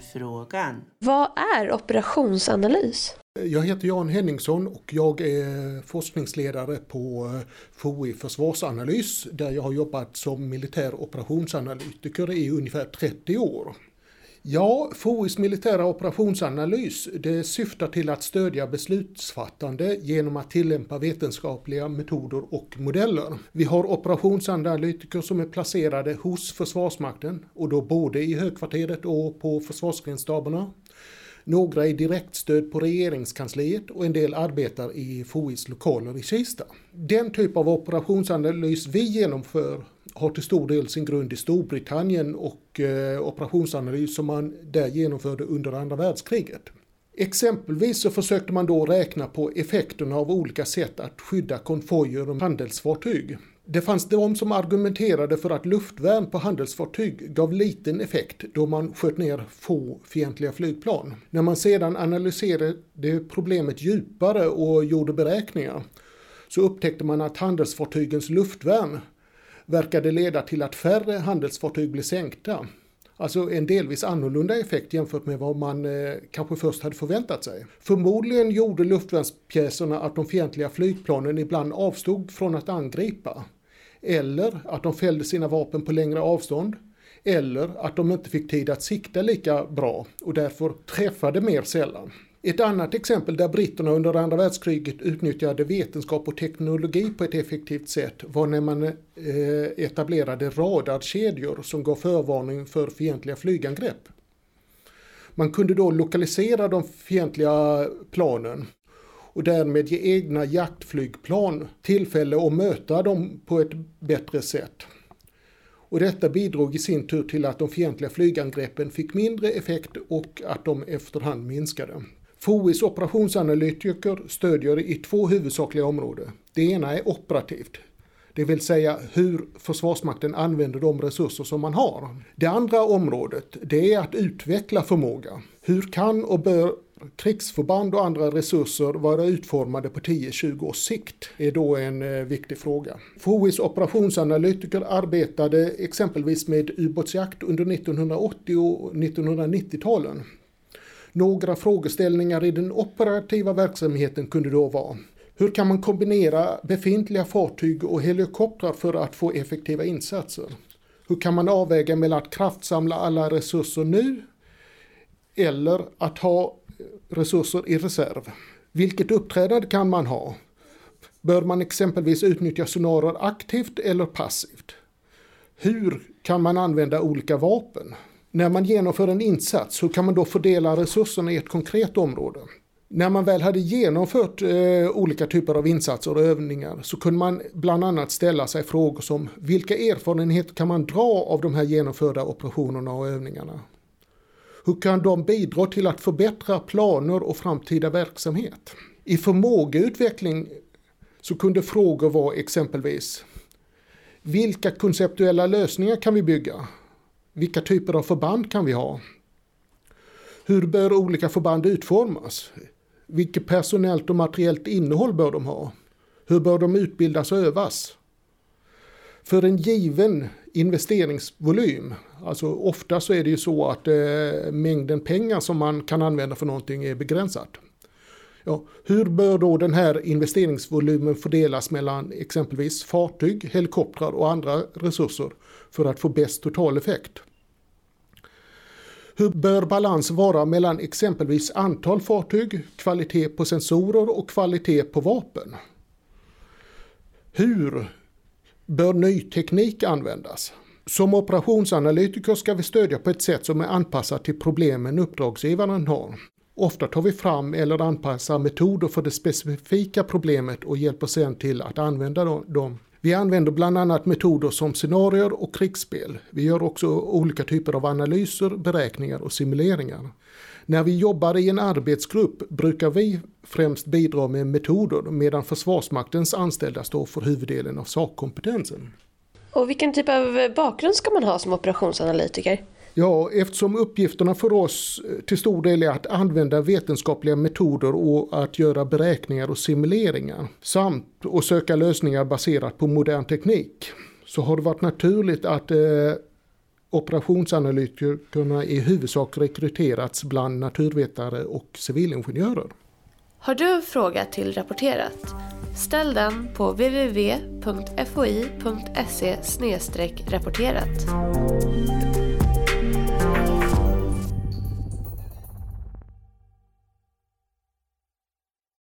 frågan. Vad är operationsanalys? Jag heter Jan Henningsson och jag är forskningsledare på FOI Försvarsanalys där jag har jobbat som militär operationsanalytiker i ungefär 30 år. Ja, FOIs militära operationsanalys det syftar till att stödja beslutsfattande genom att tillämpa vetenskapliga metoder och modeller. Vi har operationsanalytiker som är placerade hos Försvarsmakten och då både i högkvarteret och på försvarsgrensstaberna. Några är direktstöd på regeringskansliet och en del arbetar i FOIs lokaler i Kista. Den typ av operationsanalys vi genomför har till stor del sin grund i Storbritannien och eh, operationsanalys som man där genomförde under andra världskriget. Exempelvis så försökte man då räkna på effekterna av olika sätt att skydda konvojer och handelsfartyg. Det fanns de som argumenterade för att luftvärn på handelsfartyg gav liten effekt då man sköt ner få fientliga flygplan. När man sedan analyserade problemet djupare och gjorde beräkningar så upptäckte man att handelsfartygens luftvärn verkade leda till att färre handelsfartyg blev sänkta. Alltså en delvis annorlunda effekt jämfört med vad man eh, kanske först hade förväntat sig. Förmodligen gjorde luftvärnspjäserna att de fientliga flygplanen ibland avstod från att angripa. Eller att de fällde sina vapen på längre avstånd. Eller att de inte fick tid att sikta lika bra och därför träffade mer sällan. Ett annat exempel där britterna under andra världskriget utnyttjade vetenskap och teknologi på ett effektivt sätt var när man eh, etablerade radarkedjor som gav förvarning för fientliga flygangrepp. Man kunde då lokalisera de fientliga planen och därmed ge egna jaktflygplan tillfälle att möta dem på ett bättre sätt. Och detta bidrog i sin tur till att de fientliga flygangreppen fick mindre effekt och att de efterhand minskade. FOIs operationsanalytiker stödjer i två huvudsakliga områden. Det ena är operativt, det vill säga hur Försvarsmakten använder de resurser som man har. Det andra området, det är att utveckla förmåga. Hur kan och bör krigsförband och andra resurser vara utformade på 10-20 års sikt? är då en eh, viktig fråga. FOIs operationsanalytiker arbetade exempelvis med ubåtsjakt under 1980 och 1990-talen. Några frågeställningar i den operativa verksamheten kunde då vara hur kan man kombinera befintliga fartyg och helikoptrar för att få effektiva insatser? Hur kan man avväga mellan att kraftsamla alla resurser nu eller att ha resurser i reserv? Vilket uppträdande kan man ha? Bör man exempelvis utnyttja sonarer aktivt eller passivt? Hur kan man använda olika vapen? När man genomför en insats, hur kan man då fördela resurserna i ett konkret område? När man väl hade genomfört eh, olika typer av insatser och övningar så kunde man bland annat ställa sig frågor som vilka erfarenheter kan man dra av de här genomförda operationerna och övningarna? Hur kan de bidra till att förbättra planer och framtida verksamhet? I förmågeutveckling så kunde frågor vara exempelvis vilka konceptuella lösningar kan vi bygga? Vilka typer av förband kan vi ha? Hur bör olika förband utformas? Vilket personellt och materiellt innehåll bör de ha? Hur bör de utbildas och övas? För en given investeringsvolym, alltså ofta så är det ju så att eh, mängden pengar som man kan använda för någonting är begränsat. Ja, hur bör då den här investeringsvolymen fördelas mellan exempelvis fartyg, helikoptrar och andra resurser för att få bäst totaleffekt? Hur bör balans vara mellan exempelvis antal fartyg, kvalitet på sensorer och kvalitet på vapen? Hur bör ny teknik användas? Som operationsanalytiker ska vi stödja på ett sätt som är anpassat till problemen uppdragsgivaren har. Ofta tar vi fram eller anpassar metoder för det specifika problemet och hjälper sedan till att använda dem. Vi använder bland annat metoder som scenarier och krigsspel. Vi gör också olika typer av analyser, beräkningar och simuleringar. När vi jobbar i en arbetsgrupp brukar vi främst bidra med metoder medan Försvarsmaktens anställda står för huvuddelen av sakkompetensen. Och vilken typ av bakgrund ska man ha som operationsanalytiker? Ja, eftersom uppgifterna för oss eh, till stor del är att använda vetenskapliga metoder och att göra beräkningar och simuleringar samt att söka lösningar baserat på modern teknik så har det varit naturligt att eh, operationsanalytikerna i huvudsak rekryterats bland naturvetare och civilingenjörer. Har du en fråga till Rapporterat? Ställ den på www.foi.se rapporterat.